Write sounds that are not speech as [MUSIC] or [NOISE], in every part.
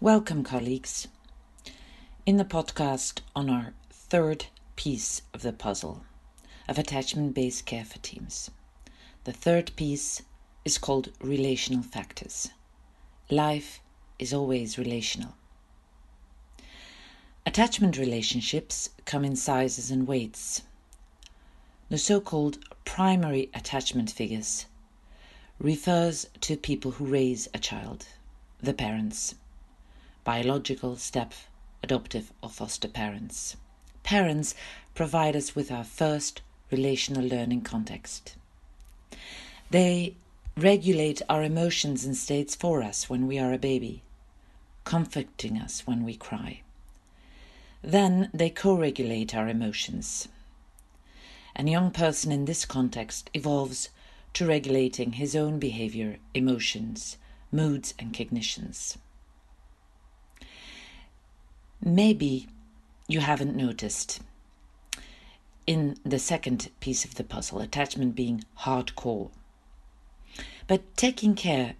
Welcome, colleagues. In the podcast on our third piece of the puzzle of attachment based care for teams, the third piece is called relational factors. Life is always relational. Attachment relationships come in sizes and weights. The so called primary attachment figures refers to people who raise a child, the parents, biological, step, adoptive, or foster parents. Parents provide us with our first relational learning context. They regulate our emotions and states for us when we are a baby, comforting us when we cry. Then they co regulate our emotions. A young person in this context evolves to regulating his own behavior, emotions, moods, and cognitions. Maybe you haven't noticed in the second piece of the puzzle, attachment being hardcore. But taking care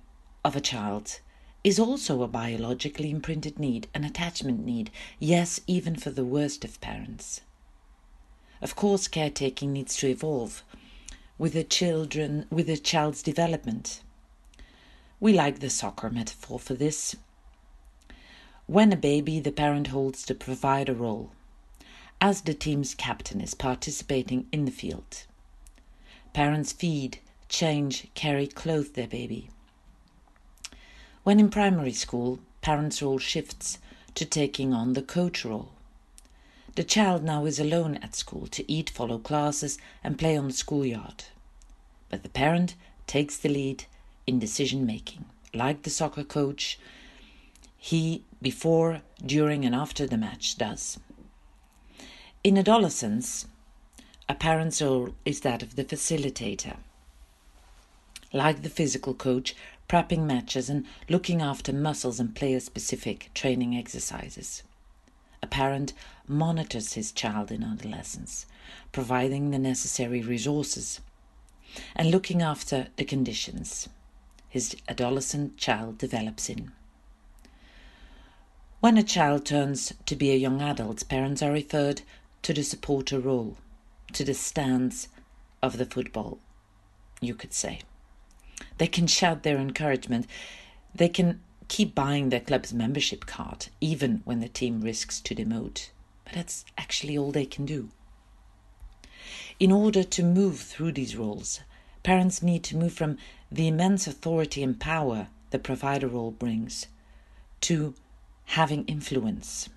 of a child is also a biologically imprinted need, an attachment need, yes, even for the worst of parents. Of course, caretaking needs to evolve with the children with the child's development. We like the soccer metaphor for this. When a baby, the parent holds the provider role, as the team's captain is participating in the field. Parents feed, change, carry, clothe their baby. When in primary school, parents' role shifts to taking on the coach role. The child now is alone at school to eat, follow classes, and play on the schoolyard. But the parent takes the lead in decision making. Like the soccer coach, he, before, during, and after the match, does. In adolescence, a parent's role is that of the facilitator. Like the physical coach, prepping matches and looking after muscles and player specific training exercises. A parent monitors his child in adolescence, providing the necessary resources and looking after the conditions his adolescent child develops in. When a child turns to be a young adult, parents are referred to the supporter role, to the stands of the football, you could say. They can shout their encouragement. They can keep buying their club's membership card, even when the team risks to demote. But that's actually all they can do. In order to move through these roles, parents need to move from the immense authority and power the provider role brings to having influence.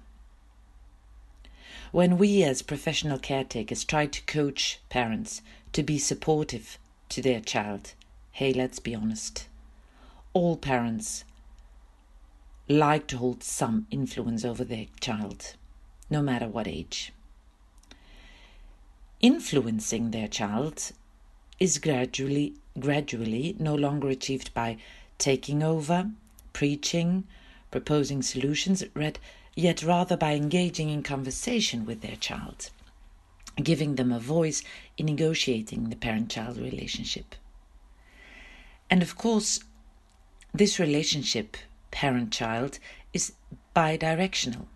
When we, as professional caretakers, try to coach parents to be supportive to their child, hey, let's be honest. All parents like to hold some influence over their child, no matter what age. Influencing their child is gradually gradually no longer achieved by taking over, preaching, proposing solutions, read, yet rather by engaging in conversation with their child, giving them a voice in negotiating the parent child relationship. And of course, this relationship, parent child, is bidirectional.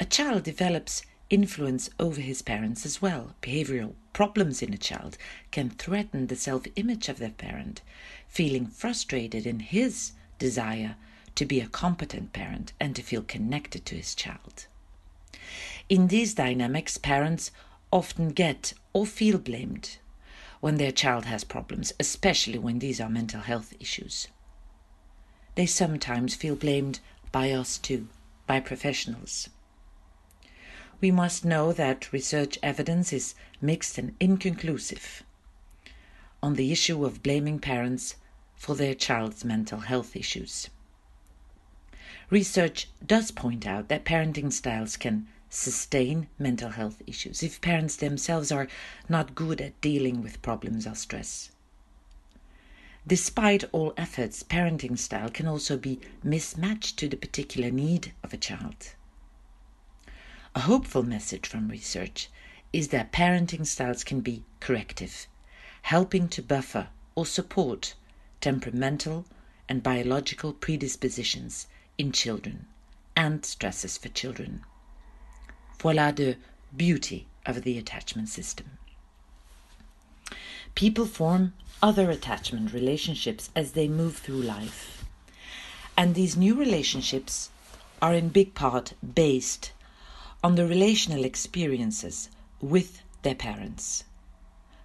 A child develops influence over his parents as well. Behavioral problems in a child can threaten the self image of their parent, feeling frustrated in his desire to be a competent parent and to feel connected to his child. In these dynamics, parents often get or feel blamed when their child has problems, especially when these are mental health issues. They sometimes feel blamed by us too, by professionals. We must know that research evidence is mixed and inconclusive on the issue of blaming parents for their child's mental health issues. Research does point out that parenting styles can sustain mental health issues if parents themselves are not good at dealing with problems or stress. Despite all efforts, parenting style can also be mismatched to the particular need of a child. A hopeful message from research is that parenting styles can be corrective, helping to buffer or support temperamental and biological predispositions in children and stresses for children. Voila the beauty of the attachment system. People form other attachment relationships as they move through life. And these new relationships are in big part based on the relational experiences with their parents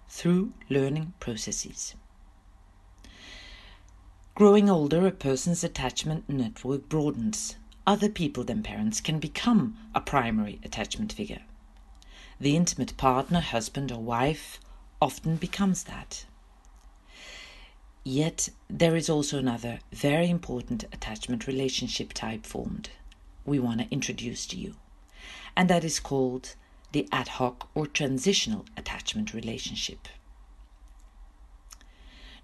through learning processes. Growing older, a person's attachment network broadens. Other people than parents can become a primary attachment figure. The intimate partner, husband, or wife often becomes that. Yet there is also another very important attachment relationship type formed we want to introduce to you, and that is called the ad hoc or transitional attachment relationship.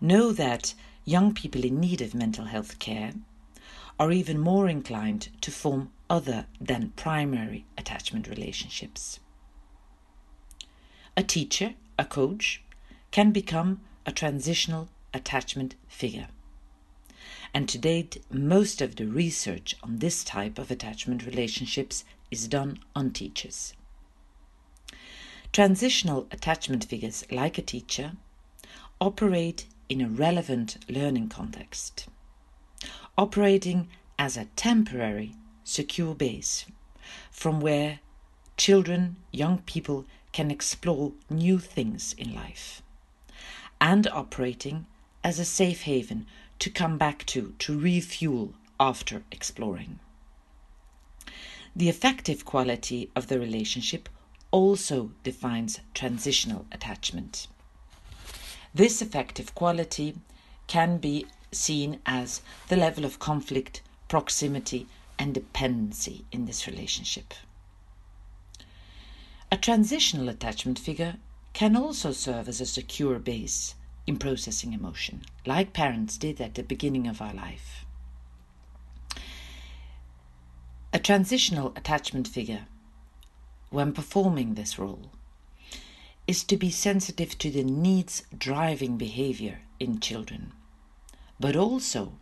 Know that young people in need of mental health care are even more inclined to form other than primary attachment relationships. A teacher, a coach, can become a transitional attachment figure. And to date, most of the research on this type of attachment relationships is done on teachers. Transitional attachment figures, like a teacher, operate in a relevant learning context, operating as a temporary, secure base from where children, young people can explore new things in life, and operating as a safe haven to come back to, to refuel after exploring. The effective quality of the relationship also defines transitional attachment. This effective quality can be seen as the level of conflict, proximity, and dependency in this relationship. A transitional attachment figure can also serve as a secure base in processing emotion, like parents did at the beginning of our life. A transitional attachment figure, when performing this role, is to be sensitive to the needs driving behavior in children, but also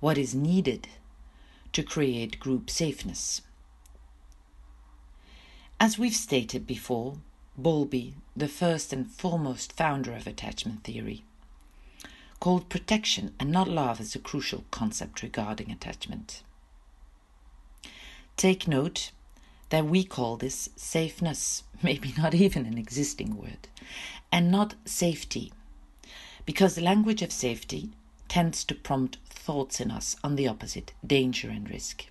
what is needed to create group safeness. As we've stated before, Bowlby, the first and foremost founder of attachment theory, called protection and not love as a crucial concept regarding attachment. Take note that we call this safeness, [LAUGHS] maybe not even an existing word, and not safety, because the language of safety tends to prompt thoughts in us on the opposite danger and risk.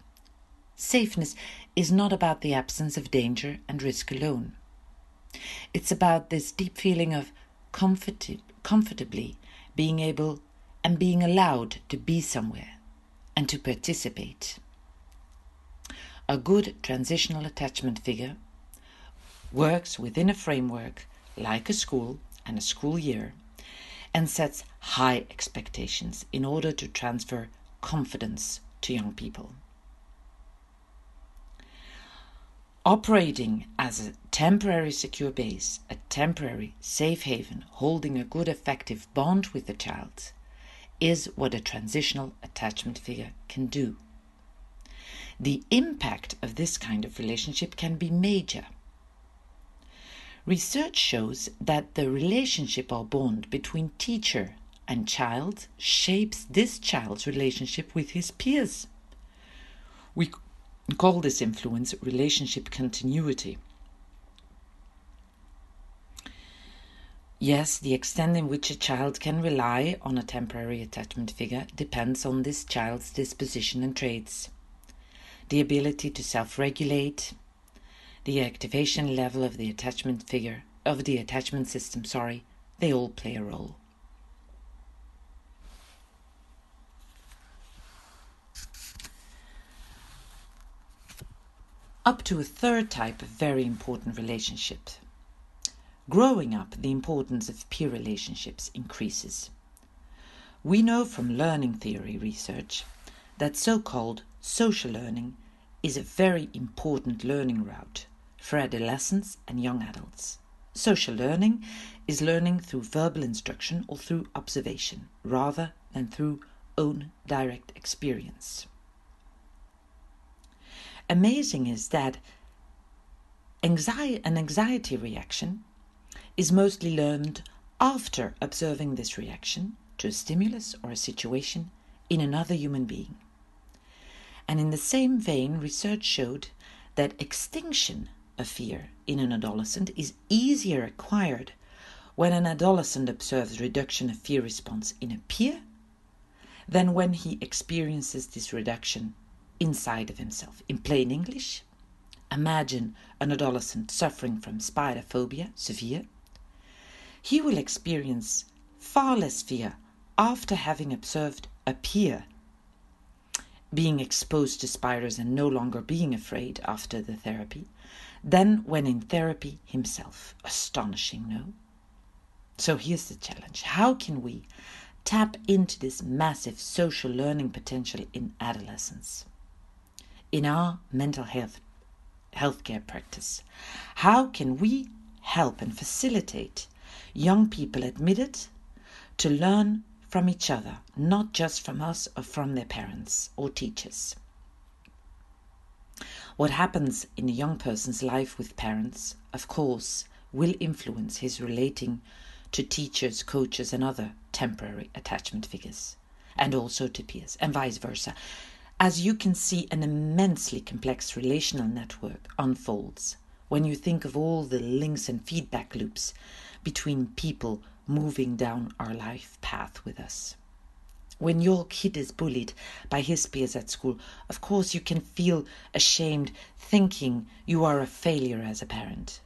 Safeness is not about the absence of danger and risk alone. It's about this deep feeling of comfort- comfortably being able and being allowed to be somewhere and to participate. A good transitional attachment figure works within a framework like a school and a school year and sets high expectations in order to transfer confidence to young people. Operating as a temporary secure base, a temporary safe haven, holding a good effective bond with the child, is what a transitional attachment figure can do the impact of this kind of relationship can be major. Research shows that the relationship or bond between teacher and child shapes this child's relationship with his peers. We call this influence relationship continuity. Yes, the extent in which a child can rely on a temporary attachment figure depends on this child's disposition and traits the ability to self-regulate, the activation level of the attachment figure of the attachment system, sorry, they all play a role. Up to a third type of very important relationship. Growing up, the importance of peer relationships increases. We know from learning theory research that so called social learning is a very important learning route for adolescents and young adults. Social learning is learning through verbal instruction or through observation rather than through own direct experience. amazing is that anxiety, an anxiety reaction is mostly learned after observing this reaction to a stimulus or a situation in another human being. And in the same vein, research showed that extinction of fear in an adolescent is easier acquired when an adolescent observes reduction of fear response in a peer than when he experiences this reduction inside of himself. In plain English, imagine an adolescent suffering from spider phobia, severe. He will experience far less fear after having observed a peer being exposed to spiders and no longer being afraid after the therapy than when in therapy himself. Astonishing, no? So here's the challenge how can we tap into this massive social learning potential in adolescence? In our mental health healthcare practice, how can we help and facilitate young people admitted to learn from each other, not just from us or from their parents or teachers. What happens in a young person's life with parents, of course, will influence his relating to teachers, coaches, and other temporary attachment figures, and also to peers, and vice versa. As you can see, an immensely complex relational network unfolds when you think of all the links and feedback loops between people moving down our life path with us. When your kid is bullied by his peers at school, of course you can feel ashamed thinking you are a failure as a parent.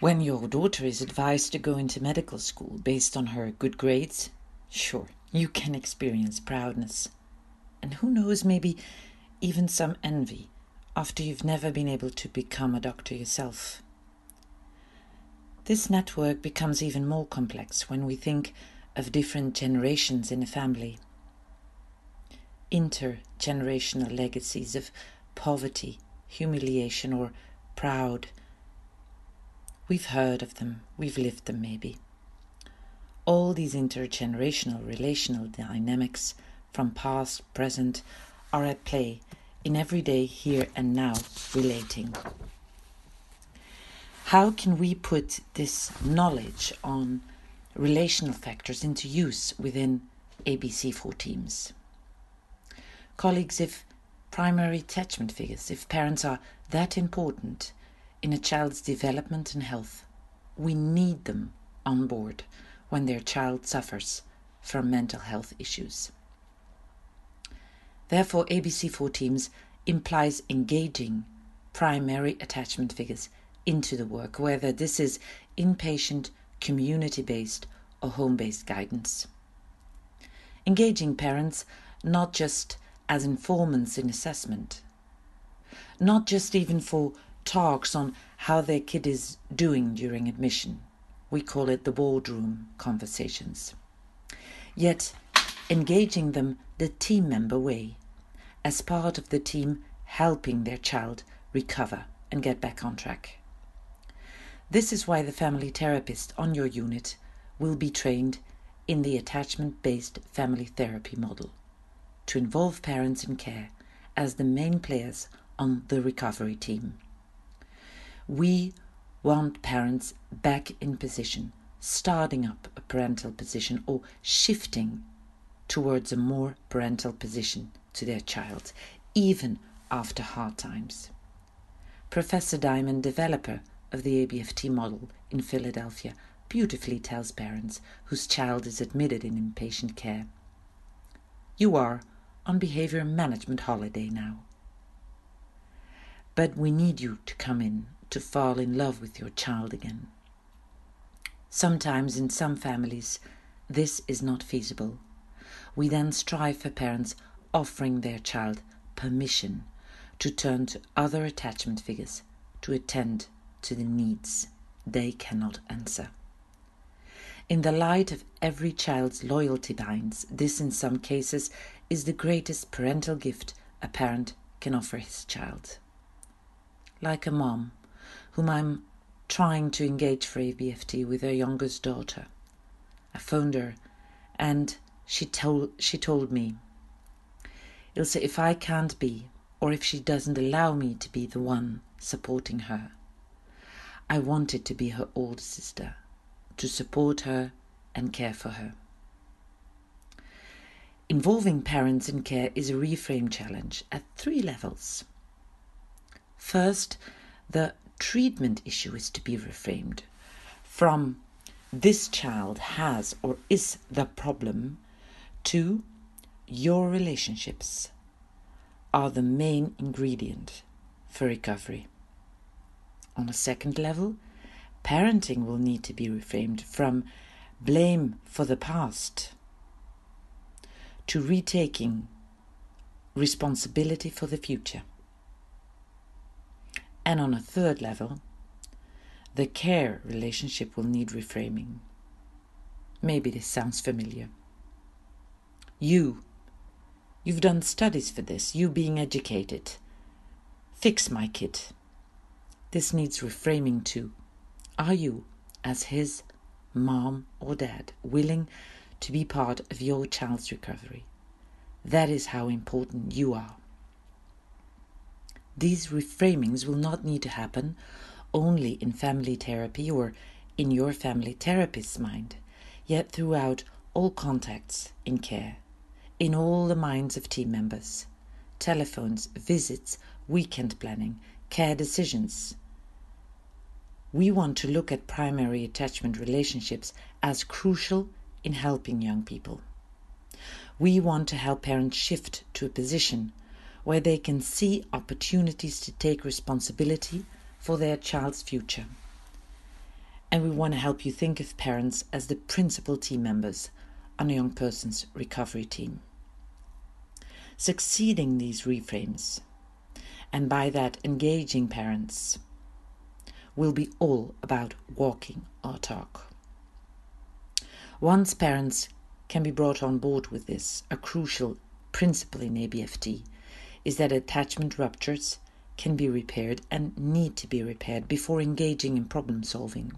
When your daughter is advised to go into medical school based on her good grades, sure, you can experience proudness. And who knows, maybe even some envy after you've never been able to become a doctor yourself. This network becomes even more complex when we think of different generations in a family. Intergenerational legacies of poverty, humiliation, or proud. We've heard of them, we've lived them maybe. All these intergenerational relational dynamics from past, present, are at play in everyday here and now relating. How can we put this knowledge on relational factors into use within ABC4 teams? Colleagues, if primary attachment figures, if parents are that important in a child's development and health, we need them on board when their child suffers from mental health issues. Therefore, ABC4 teams implies engaging primary attachment figures into the work, whether this is inpatient, community based, or home based guidance. Engaging parents not just as informants in assessment, not just even for talks on how their kid is doing during admission. We call it the boardroom conversations. Yet, engaging them the team member way, as part of the team helping their child recover and get back on track. This is why the family therapist on your unit will be trained in the attachment based family therapy model to involve parents in care as the main players on the recovery team. We want parents back in position, starting up a parental position or shifting towards a more parental position to their child, even after hard times. Professor Diamond, developer of the ABFT model in Philadelphia beautifully tells parents whose child is admitted in inpatient care. You are on behavior management holiday now. But we need you to come in to fall in love with your child again. Sometimes in some families, this is not feasible. We then strive for parents offering their child permission to turn to other attachment figures to attend to the needs they cannot answer. In the light of every child's loyalty binds, this in some cases is the greatest parental gift a parent can offer his child. Like a mom, whom I'm trying to engage for ABFT with her youngest daughter. I phoned her and she told she told me, Ilse, if I can't be or if she doesn't allow me to be the one supporting her. I wanted to be her older sister, to support her and care for her. Involving parents in care is a reframe challenge at three levels. First, the treatment issue is to be reframed from this child has or is the problem to your relationships are the main ingredient for recovery. On a second level, parenting will need to be reframed from blame for the past to retaking responsibility for the future. And on a third level, the care relationship will need reframing. Maybe this sounds familiar. You, you've done studies for this, you being educated. Fix my kid. This needs reframing too. Are you, as his mom or dad, willing to be part of your child's recovery. That is how important you are. These reframings will not need to happen only in family therapy or in your family therapist's mind, yet throughout all contacts in care, in all the minds of team members, telephones, visits, weekend planning, care decisions. We want to look at primary attachment relationships as crucial in helping young people. We want to help parents shift to a position where they can see opportunities to take responsibility for their child's future. And we want to help you think of parents as the principal team members on a young person's recovery team. Succeeding these reframes, and by that engaging parents, will be all about walking our talk. Once parents can be brought on board with this, a crucial principle in ABFT is that attachment ruptures can be repaired and need to be repaired before engaging in problem solving.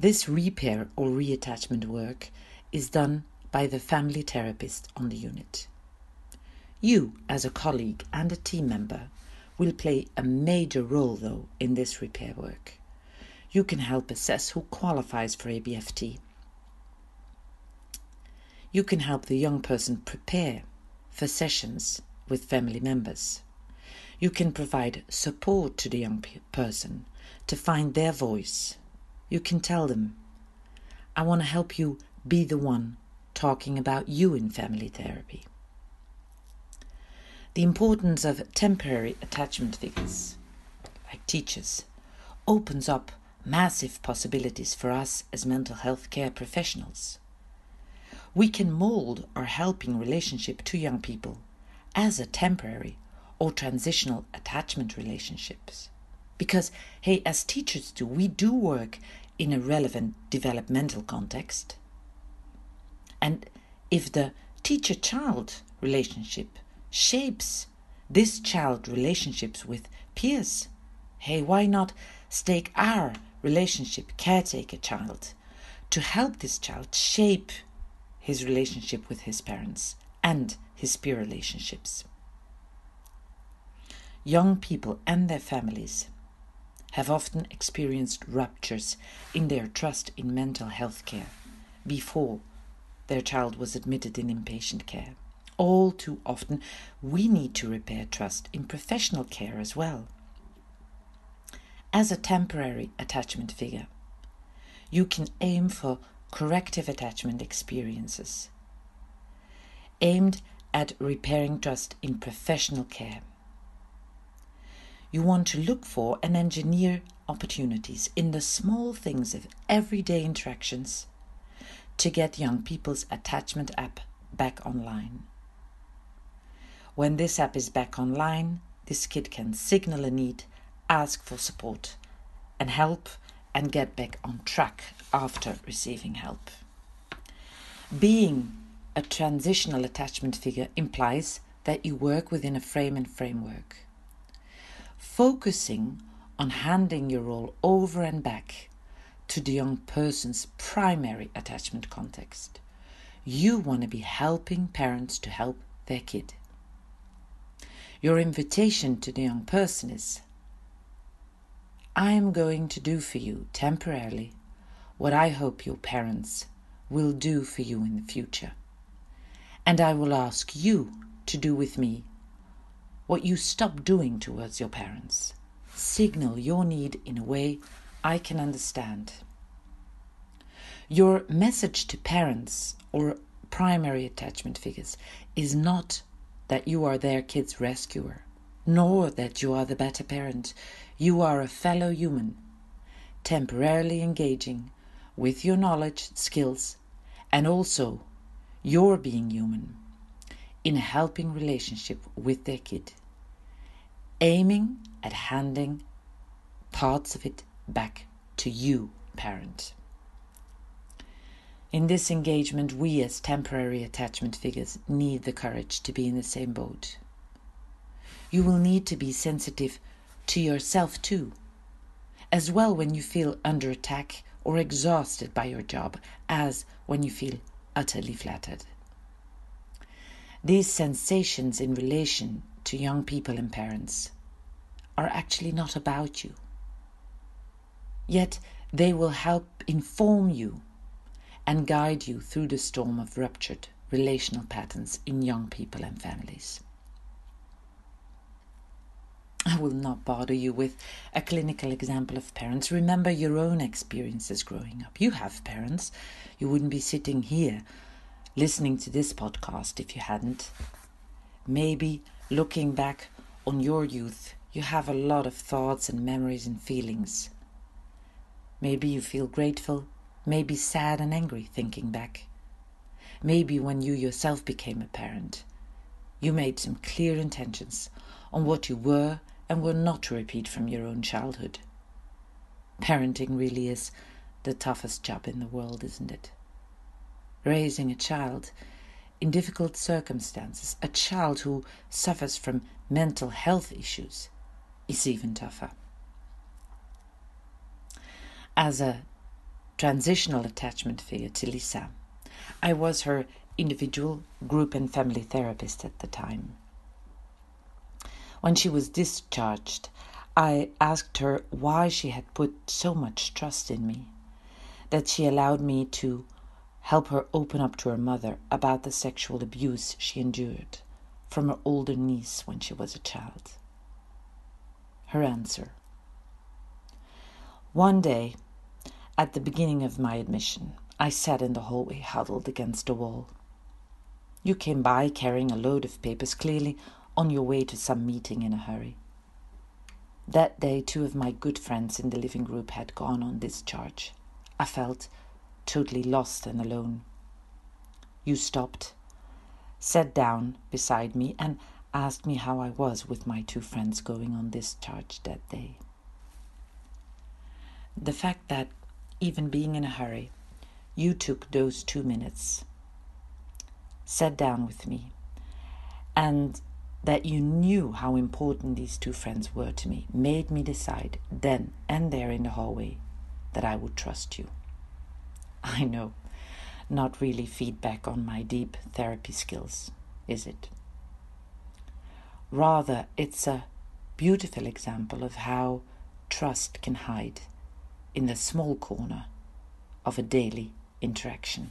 This repair or reattachment work is done by the family therapist on the unit. You, as a colleague and a team member, will play a major role, though, in this repair work. You can help assess who qualifies for ABFT you can help the young person prepare for sessions with family members. You can provide support to the young person to find their voice. You can tell them, I want to help you be the one talking about you in family therapy. The importance of temporary attachment figures, like teachers, opens up massive possibilities for us as mental health care professionals we can mold our helping relationship to young people as a temporary or transitional attachment relationships. Because, hey, as teachers do, we do work in a relevant developmental context. And if the teacher child relationship shapes this child relationships with peers, hey, why not stake our relationship caretaker child to help this child shape his relationship with his parents and his peer relationships. Young people and their families have often experienced ruptures in their trust in mental health care before their child was admitted in inpatient care. All too often, we need to repair trust in professional care as well. As a temporary attachment figure, you can aim for corrective attachment experiences aimed at repairing trust in professional care. You want to look for and engineer opportunities in the small things of everyday interactions to get young people's attachment app back online. When this app is back online, this kid can signal a need, ask for support, and help and get back on track after receiving help. Being a transitional attachment figure implies that you work within a frame and framework. Focusing on handing your role over and back to the young person's primary attachment context. You want to be helping parents to help their kid. Your invitation to the young person is I am going to do for you temporarily what I hope your parents will do for you in the future. And I will ask you to do with me what you stop doing towards your parents. Signal your need in a way I can understand. Your message to parents or primary attachment figures is not that you are their kid's rescuer, nor that you are the better parent. You are a fellow human, temporarily engaging with your knowledge, skills, and also your being human in a helping relationship with their kid, aiming at handing parts of it back to you, parent. In this engagement, we as temporary attachment figures need the courage to be in the same boat. You will need to be sensitive to yourself too, as well when you feel under attack or exhausted by your job as when you feel utterly flattered. These sensations in relation to young people and parents are actually not about you. Yet they will help inform you and guide you through the storm of ruptured relational patterns in young people and families. I will not bother you with a clinical example of parents. Remember your own experiences growing up. You have parents. You wouldn't be sitting here listening to this podcast if you hadn't. Maybe looking back on your youth, you have a lot of thoughts and memories and feelings. Maybe you feel grateful, maybe sad and angry thinking back. Maybe when you yourself became a parent, you made some clear intentions on what you were and were not to repeat from your own childhood. Parenting really is the toughest job in the world, isn't it? Raising a child in difficult circumstances, a child who suffers from mental health issues, is even tougher. As a transitional attachment figure to Lisa. I was her individual, group, and family therapist at the time. When she was discharged, I asked her why she had put so much trust in me, that she allowed me to help her open up to her mother about the sexual abuse she endured from her older niece when she was a child. Her answer One day, at the beginning of my admission, I sat in the hallway huddled against a wall. You came by carrying a load of papers, clearly on your way to some meeting in a hurry. That day, two of my good friends in the living group had gone on discharge. I felt totally lost and alone. You stopped, sat down beside me, and asked me how I was with my two friends going on discharge that day. The fact that even being in a hurry, you took those two minutes, sat down with me, and that you knew how important these two friends were to me made me decide then and there in the hallway that I would trust you. I know, not really feedback on my deep therapy skills, is it? Rather, it's a beautiful example of how trust can hide in the small corner of a daily interaction.